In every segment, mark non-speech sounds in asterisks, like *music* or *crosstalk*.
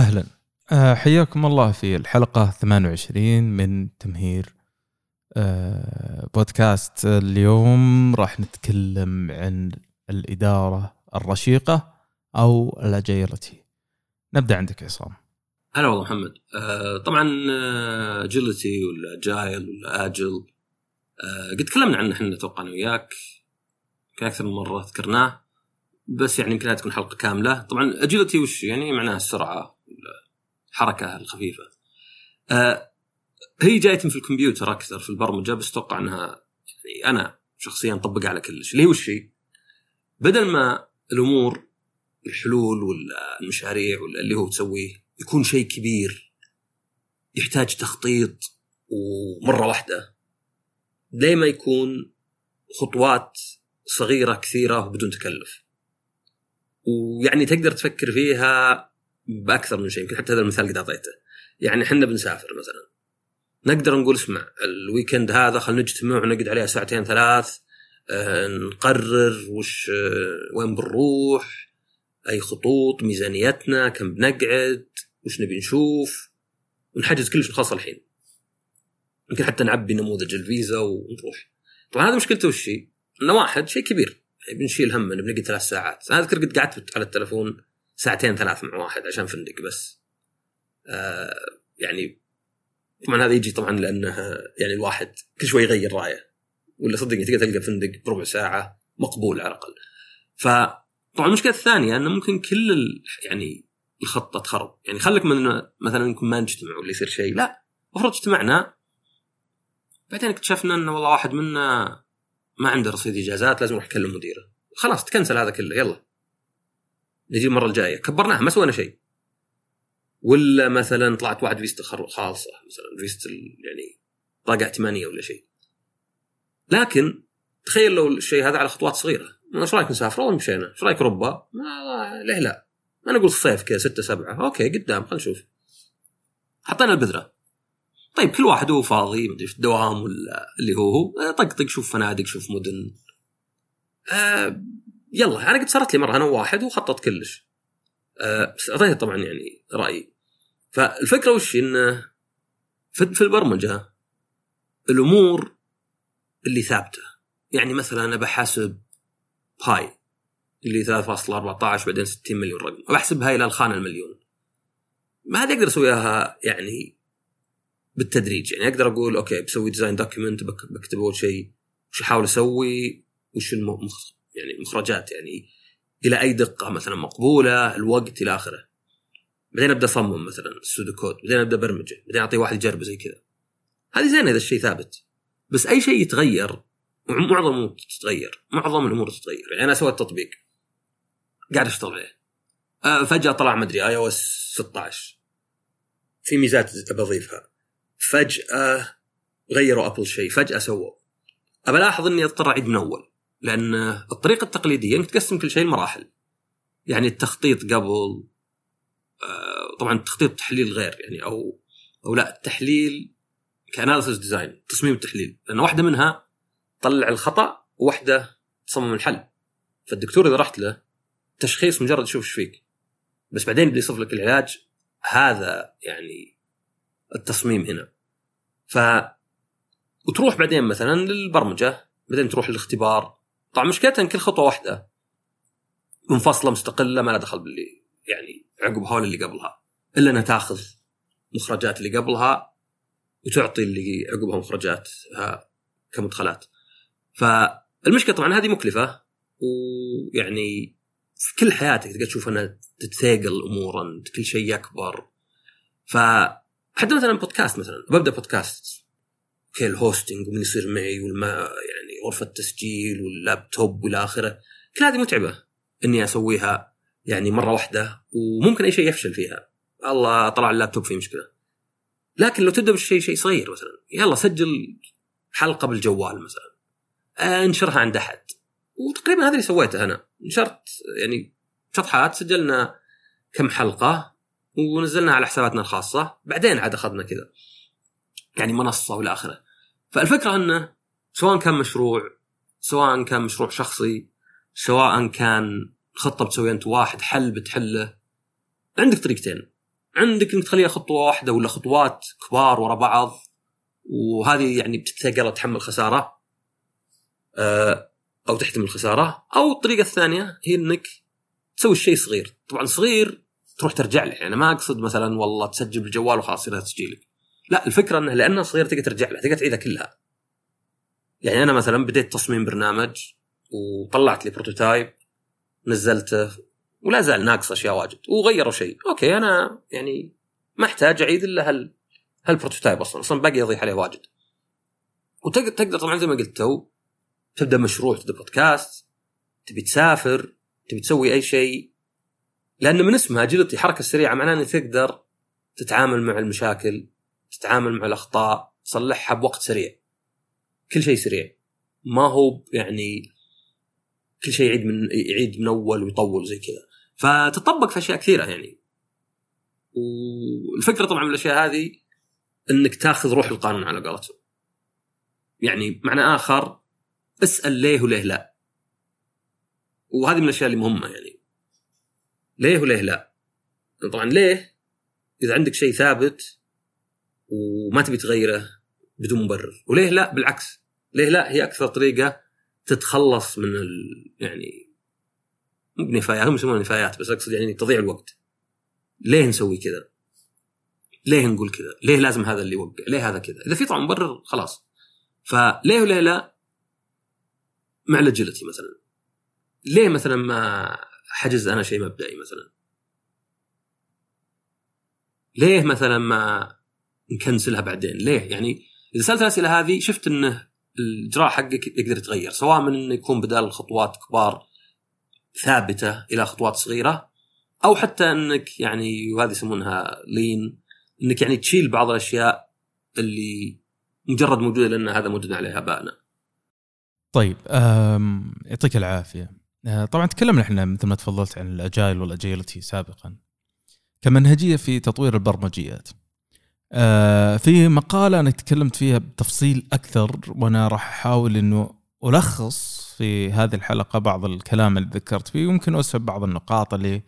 أهلا. أه حياكم الله في الحلقة 28 من تمهير أه بودكاست اليوم. راح نتكلم عن الإدارة الرشيقة أو الاجيلتي نبدأ عندك عصام. هلا والله محمد. آه طبعا اجيلتي ولا جايل ولا أجل آه قد تكلمنا عنه إحنا أتوقع أنا وياك كان أكثر من مرة ذكرناه بس يعني يمكن تكون حلقة كاملة. طبعا اجيلتي وش يعني؟ معناها السرعه الحركة الخفيفة. آه هي جايتني في الكمبيوتر أكثر في البرمجة بس أتوقع أنها يعني أنا شخصيا طبقها على كل شيء. اللي هو الشيء بدل ما الأمور الحلول ولا المشاريع ولا اللي هو تسويه يكون شيء كبير يحتاج تخطيط ومرة واحدة ليه ما يكون خطوات صغيرة كثيرة وبدون تكلف؟ ويعني تقدر تفكر فيها بأكثر من شيء يمكن حتى هذا المثال قد أعطيته. يعني إحنا بنسافر مثلا. نقدر نقول اسمع الويكند هذا خلينا نجتمع ونقعد عليها ساعتين ثلاث آه، نقرر وش آه، وين بنروح أي خطوط ميزانيتنا كم بنقعد وش نبي نشوف ونحجز كلش نخلص الحين. يمكن حتى نعبي نموذج الفيزا ونروح. طبعا هذا مشكلته وش؟ إنه واحد شيء كبير. يعني بنشيل هم بنقعد ثلاث ساعات. أنا أذكر قد قعدت على التلفون ساعتين ثلاث مع واحد عشان فندق بس. آه يعني طبعا هذا يجي طبعا لأنه يعني الواحد كل شوي يغير رأيه. ولا صدقني تقدر تلقى فندق بربع ساعة مقبول على الأقل. فطبعا المشكلة الثانية إنه ممكن كل ال... يعني الخطة تخرب. يعني خليك من مثلا يمكن ما نجتمع ولا يصير شيء. لا المفروض اجتمعنا. بعدين اكتشفنا إنه والله واحد منا ما عنده رصيد إجازات لازم يروح يكلم مديره. خلاص تكنسل هذا كله. يلا. نجي المرة الجاية. كبرناها ما سوينا شيء. ولا مثلا طلعت واحد فيزته خالصة مثلا فيزته يعني بطاقة ائتمانية ولا شيء. لكن تخيل لو الشيء هذا على خطوات صغيرة. إيش رأيك نسافر؟ والله مشينا. إيش رأيك أوروبا؟ ما ليه لا؟ أنا أقول الصيف كذا ستة سبعة. أوكي قدام خلينا نشوف. حطينا البذرة. طيب كل واحد هو فاضي مدري في الدوام ولا اللي هو هو. طقطق شوف فنادق شوف مدن. آه يلا أنا قد صارت لي مرة أنا وواحد وخطط كلش. آه بس اعطيته طبعا يعني رأيي. فالفكرة وش؟ انه في البرمجة الأمور اللي ثابتة. يعني مثلا أنا بحاسب pi اللي 3.14 بعدين 60 مليون رقم. وبحسبها إلى الخانة المليون. ما هذه أقدر اسويها يعني بالتدريج. يعني أقدر أقول okay بسوي design document بكتب أول شيء وش أحاول أسوي وش المخ يعني المخرجات يعني إلى أي دقة مثلا مقبولة الوقت إلى آخره. بعدين أبدأ أصمم مثلا ال pseudo code بعدين أبدأ برمجه بعدين أعطي واحد يجرب زي كذا. هذه زين إذا الشيء ثابت. بس أي شيء يتغير معظم تتغير. معظم الأمور تتغير. يعني أنا سويت تطبيق. قاعد أشتغل عليه. آه فجأة طلع مدري iOS 16 في ميزات أبى أضيفها. فجأة غيروا أبل شيء. فجأة سووا. أبى ألاحظ إني أضطر أعيد من أول. لأن الطريقة التقليدية إنك تقسم كل شيء لمراحل. يعني التخطيط قبل آه، طبعا التخطيط تحليل غير يعني أو أو لا التحليل كأناليسيس ديزاين تصميم التحليل لأن واحدة منها تطلع الخطأ وواحدة تصمم الحل. فالدكتور إذا رحت له تشخيص مجرد يشوف إيش فيك. بس بعدين بده يصف لك العلاج هذا يعني التصميم هنا. ف وتروح بعدين مثلا للبرمجة بعدين تروح للاختبار. طبعا مشكلتها إن كل خطوة واحدة منفصلة مستقلة ما لها دخل باللي يعني عقبها ولا اللي قبلها. إلا إنها تأخذ مخرجات اللي قبلها وتعطي اللي عقبها مخرجاتها كمدخلات. فالمشكلة طبعا هذه مكلفة ويعني في كل حياتك تقدر تشوف إنها تتثاقل امورا كل شيء يكبر. ف حتى مثلا بودكاست مثلا ببدأ بودكاست okay ال hosting ومن يصير معي والما يعني غرفة تسجيل واللابتوب والى آخره كل هذه متعبة إني أسويها يعني مرة واحدة وممكن أي شيء يفشل فيها. الله طلع اللابتوب فيه مشكلة. لكن لو تبدأ بشيء شيء صغير مثلا يلا سجل حلقة بالجوال مثلا. انشرها عند أحد. وتقريبا هذا اللي سويته أنا. نشرت يعني شطحات سجلنا كم حلقة ونزلناها على حساباتنا الخاصة. بعدين عاد أخذنا كذا. يعني منصة والى آخره. فالفكرة إنه سواء كان مشروع سواء كان مشروع شخصي سواء كان خطة بتسويها أنت واحد حل بتحله عندك طريقتين. عندك إنك تخليها خطوة واحدة ولا خطوات كبار ورا بعض وهذه يعني بتتقل تحمل خسارة آه، أو تحتمل خسارة. أو الطريقة الثانية هي إنك تسوي الشيء صغير. طبعا صغير تروح ترجع له. يعني ما أقصد مثلا والله تسجل بالجوال وخلاص يصير تسجيلك. لا الفكرة إنه لانها صغيره تقدر ترجع لها تقدر تعيدها كلها. يعني أنا مثلا بديت تصميم برنامج وطلعت لي prototype نزلته ولا زال ناقص أشياء واجد وغيروا شيء. okay أنا يعني ما أحتاج أعيد إلا هال هال prototype أصلا أصلا باقي اضيف عليه واجد. وتقدر تقدر طبعا زي ما قلت تو تبدأ مشروع تبدأ بودكاست تبي تسافر تبي تسوي أي شيء. لأن من اسمها اجيلتي حركة سريعة معناه إنك تقدر تتعامل مع المشاكل. تتعامل مع الأخطاء تصلحها بوقت سريع. كل شيء سريع. ما هو يعني كل شيء يعيد من يعيد من أول ويطول زي كذا. فتطبق في أشياء كثيرة يعني. والفكرة طبعا من الأشياء هذه إنك تاخذ روح القانون على قولتهم. يعني معنى آخر اسأل ليه وليه لا. وهذه من الأشياء اللي مهمة يعني. ليه وليه لا؟ طبعا ليه؟ إذا عندك شيء ثابت وما تبي تغيره بدون مبرر وليه لا بالعكس ليه لا هي أكثر طريقة تتخلص من ال... يعني مو بنفايات هم يسمونها نفايات بس أقصد يعني تضيع الوقت ليه نسوي كذا؟ ليه نقول كذا؟ ليه لازم هذا اللي يوقع؟ ليه هذا كذا؟ إذا في طبعا مبرر خلاص فليه وليه لا؟ مع الأجيلتي مثلا ليه مثلا ما حجز أنا شيء مبدئي مثلا؟ ليه مثلا ما نكنسلها بعدين؟ ليه؟ يعني إذا سألت الأسئلة هذه شفت انه الإجراء حقك يقدر يتغير سواء من إنه يكون بدال خطوات كبار ثابتة إلى خطوات صغيرة أو حتى إنك يعني وهذه يسمونها لين إنك يعني تشيل بعض الأشياء اللي مجرد موجودة لأن هذا موجود عليها ابائنا. طيب يعطيك العافية. آه، طبعا تكلمنا إحنا مثل ما تفضلت عن الأجايل والأجيلتي سابقا كمنهجية في تطوير البرمجيات. آه، في مقالة أنا تكلمت فيها بتفصيل أكثر وأنا راح أحاول إنه ألخص في هذه الحلقة بعض الكلام اللي ذكرت فيه ويمكن اسهب بعض النقاط اللي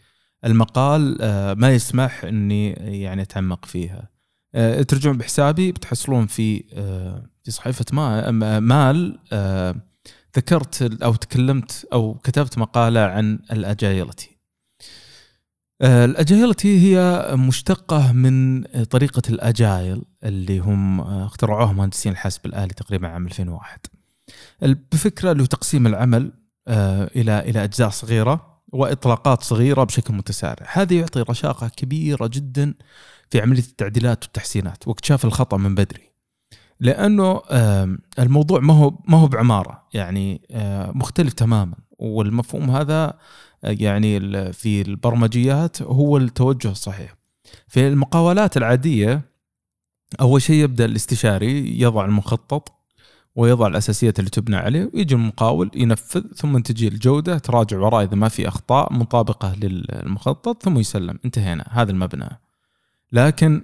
المقال آه، ما يسمح إني يعني أتعمق فيها. آه، ترجعون بحسابي بتحصلون في في صحيفة مال ذكرت أو تكلمت أو كتبت مقالة عن الأجايلتي آه، الاجايلتي هي مشتقة من طريقة الأجايل اللي هم اخترعوها مهندسين الحاسب الآلي تقريبا عام 2001 بفكرة له تقسيم العمل آه، إلى إلى أجزاء صغيرة وإطلاقات صغيرة بشكل متسارع. هذا يعطي رشاقة كبيرة جدا في عملية التعديلات والتحسينات واكتشاف الخطأ من بدري. لأنه الموضوع ما هو ما هو بعمارة يعني آه، مختلف تماما والمفهوم هذا يعني في البرمجيات هو التوجه الصحيح. في المقاولات العادية أول شيء يبدأ الاستشاري يضع المخطط ويضع الأساسيات اللي تبنى عليه ويجي المقاول ينفذ ثم تجي الجودة تراجع وراء إذا ما في أخطاء مطابقة للمخطط ثم يسلم. انتهينا. هذا المبنى. لكن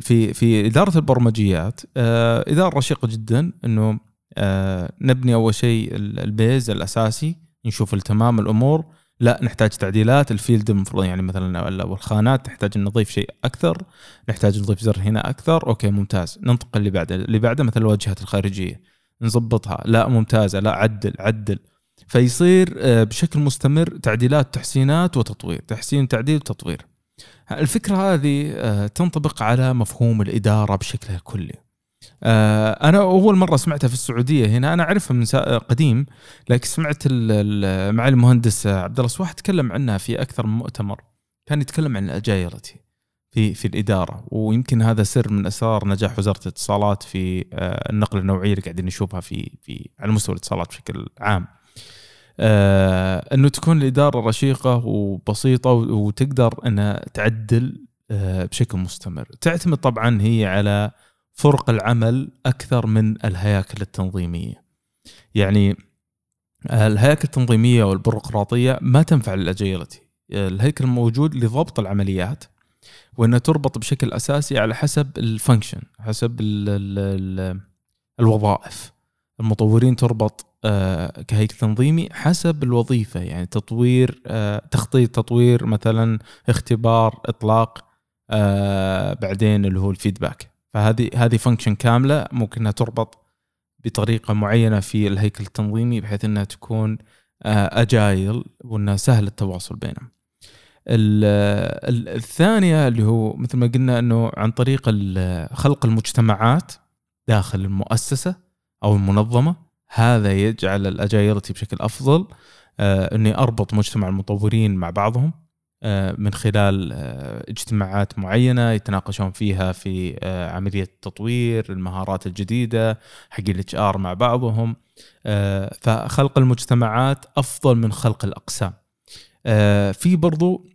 في في إدارة البرمجيات آه، إدارة رشيقة جدا أنه آه، نبني أول شيء ال base الأساسي نشوف التمام الأمور. لا نحتاج تعديلات. ال field المفروض يعني مثلا الخانات نحتاج نضيف شيء أكثر نحتاج نضيف زر هنا أكثر. أوكي ممتاز. ننتقل اللي بعده. اللي بعده مثلا الواجهات الخارجية. نظبطها لا ممتازة. لا عدل عدل. فيصير آه، بشكل مستمر تعديلات تحسينات وتطوير. تحسين تعديل تطوير. الفكرة هذه آه، تنطبق على مفهوم الإدارة بشكلها الكلي. أنا أول مرة سمعتها في السعودية هنا أنا أعرفها من قديم لكن سمعت مع المهندس عبد الله صواح تكلم عنها في أكثر من مؤتمر كان يتكلم عن الاجايلتي في في الإدارة ويمكن هذا سر من أسرار نجاح وزارة الاتصالات في آه، النقله النوعية اللي قاعدين نشوفها في في على مستوى الاتصالات بشكل عام. آه أنه تكون الإدارة رشيقة وبسيطة وتقدر أنها تعدل آه بشكل مستمر. تعتمد طبعا هي على فرق العمل أكثر من الهياكل التنظيمية. يعني الهياكل التنظيمية والبيروقراطية ما تنفع لل agility. الهيكل موجود لضبط العمليات وإنها تربط بشكل أساسي على حسب ال function حسب ال ال ال الوظائف المطورين تربط آه، كهيكل تنظيمي حسب الوظيفة يعني تطوير آه، تخطيط تطوير مثلا اختبار إطلاق آه بعدين اللي هو ال feedback فهذه هذه function كاملة ممكن إنها تربط بطريقة معينة في الهيكل التنظيمي بحيث إنها تكون اجايل وإنها سهل التواصل بينهم. الثانية اللي هو مثل ما قلنا إنه عن طريق خلق المجتمعات داخل المؤسسة أو المنظمة هذا يجعل الاجايلتي بشكل أفضل آه، إني أربط مجتمع المطورين مع بعضهم آه، من خلال آه، اجتماعات معينة يتناقشون فيها في عملية تطوير المهارات الجديدة حق ال HR مع بعضهم. فخلق المجتمعات أفضل من خلق الأقسام. في برضو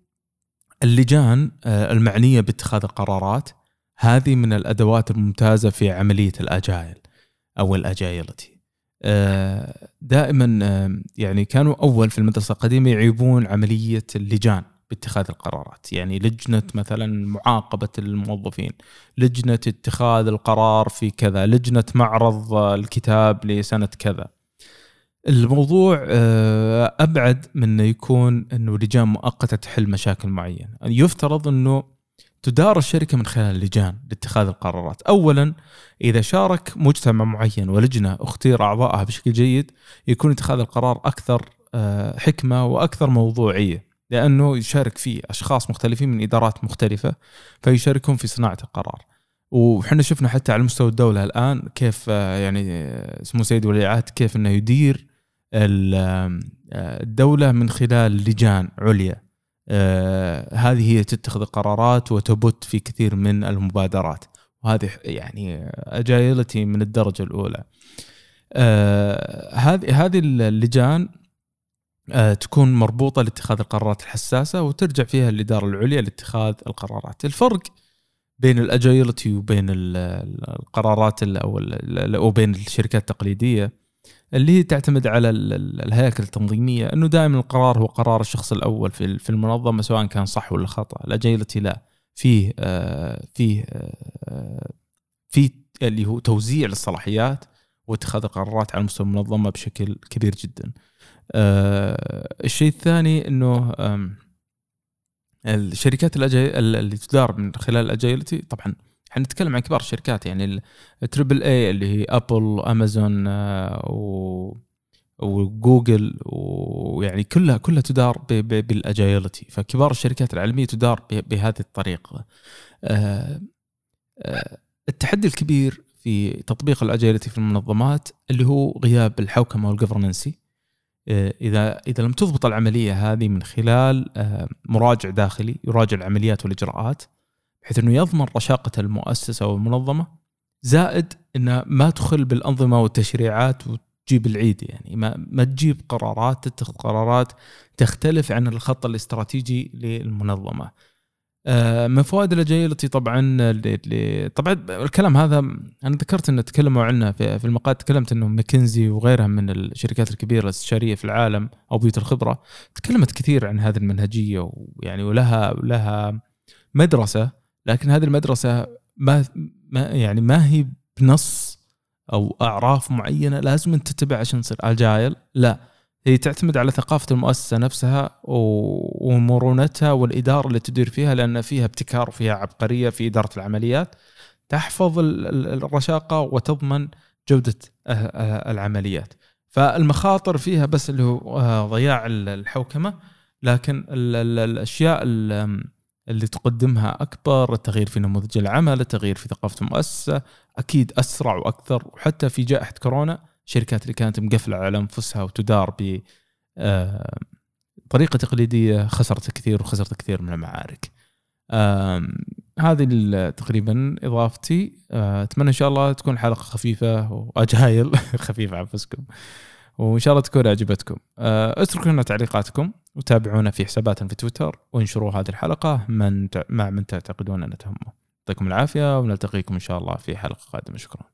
اللجان المعنية باتخاذ القرارات هذه من الأدوات الممتازة في عملية ال agile أو ال agility دائما يعني كانوا أول في المدرسة القديمة يعيبون عملية اللجان. باتخاذ القرارات. يعني لجنة مثلا معاقبة الموظفين لجنة اتخاذ القرار في كذا لجنة معرض الكتاب لسنة كذا. الموضوع آه، أبعد من يكون أنه لجان مؤقتة تحل مشاكل معينة. يفترض أنه تدار الشركة من خلال لجان لاتخاذ القرارات. أولا إذا شارك مجتمع معين ولجنة أختير أعضائها بشكل جيد يكون اتخاذ القرار أكثر آه، حكمة وأكثر موضوعية. لأنه يشارك فيه أشخاص مختلفين من إدارات مختلفة فيشاركون في صناعة القرار. وحنا شفنا حتى على مستوى الدولة الآن كيف آه، يعني آه، سمو سيد ولي العهد كيف إنه يدير آه، الدولة من خلال لجان عليا. هذه هي تتخذ القرارات وتبت في كثير من المبادرات. وهذه يعني أجايلتي من الدرجة الأولى. هذه هذه اللجان تكون مربوطة لاتخاذ القرارات الحساسة وترجع فيها الإدارة العليا لاتخاذ القرارات. الفرق بين الاجايلتي وبين القرارات أو أو بين الشركات التقليدية اللي هي تعتمد على الهياكل التنظيمية أنه دائما القرار هو قرار الشخص الأول في في المنظمة سواء كان صح ولا خطأ. الاجايلتي لا. فيه آه، فيه آه، في اللي هو توزيع للصلاحيات واتخاذ القرارات على مستوى المنظمة بشكل كبير جدا. آه الشيء الثاني إنه الشركات. اللي تدار من خلال ال agility طبعا إحنا نتكلم عن كبار الشركات يعني ال triple A اللي هي ابل امازون آه و وجوجل ويعني كلها كلها تدار بال agility فكبار الشركات العالمية تدار بهذه الطريقة آه، التحدي الكبير في تطبيق الاجيلتي في المنظمات اللي هو غياب الحوكمة والجفرنسي آه، اذا إذا لم تضبط العملية هذه من خلال آه، مراجع داخلي يراجع العمليات والإجراءات بحيث إنه يضمن رشاقة المؤسسة والمنظمة زائد انه ما تخل بالأنظمة والتشريعات وتجيب العيد يعني ما ما تجيب قرارات تتخذ قرارات تختلف عن الخط الاستراتيجي للمنظمة. آه، من فوائد الاجيلتي طبعا اللي طبعا الكلام هذا أنا ذكرت ان تكلموا عنه في, في المقال تكلمت إنه ماكنزي وغيرها من الشركات الكبيرة الاستشاريه في العالم أو بيوت الخبرة تكلمت كثير عن هذه المنهجية ويعني ولها لها مدرسة لكن هذه المدرسة ما ما يعني ما هي بنص أو أعراف معينة لازم تتبع عشان تصير آجايل لا. هي تعتمد على ثقافة المؤسسة نفسها ومرونتها والإدارة اللي تدير فيها لأن فيها ابتكار وفيها عبقرية في إدارة العمليات تحفظ الرشاقة وتضمن جودة العمليات. فالمخاطر فيها بس اللي هو آه، ضياع الحوكمة لكن الأشياء اللي تقدمها أكبر التغيير في نموذج العمل التغيير في ثقافة المؤسسة أكيد أسرع وأكثر وحتى في جائحة كورونا الشركات اللي كانت مقفلة على أنفسها وتدار ب آه، طريقة تقليدية خسرت كثير وخسرت كثير من المعارك. هذه تقريبا إضافتي. آه، أتمنى إن شاء الله تكون حلقة خفيفة وأجايل *laughs* خفيفة على أنفسكم. وإن شاء الله تكون عجبتكم آه، اتركوا لنا تعليقاتكم وتابعونا في حساباتنا في تويتر وانشروا هذه الحلقة من مع من تعتقدون أنها تهمه. يعطيكم العافية ونلتقيكم إن شاء الله في حلقة قادمة. شكرا.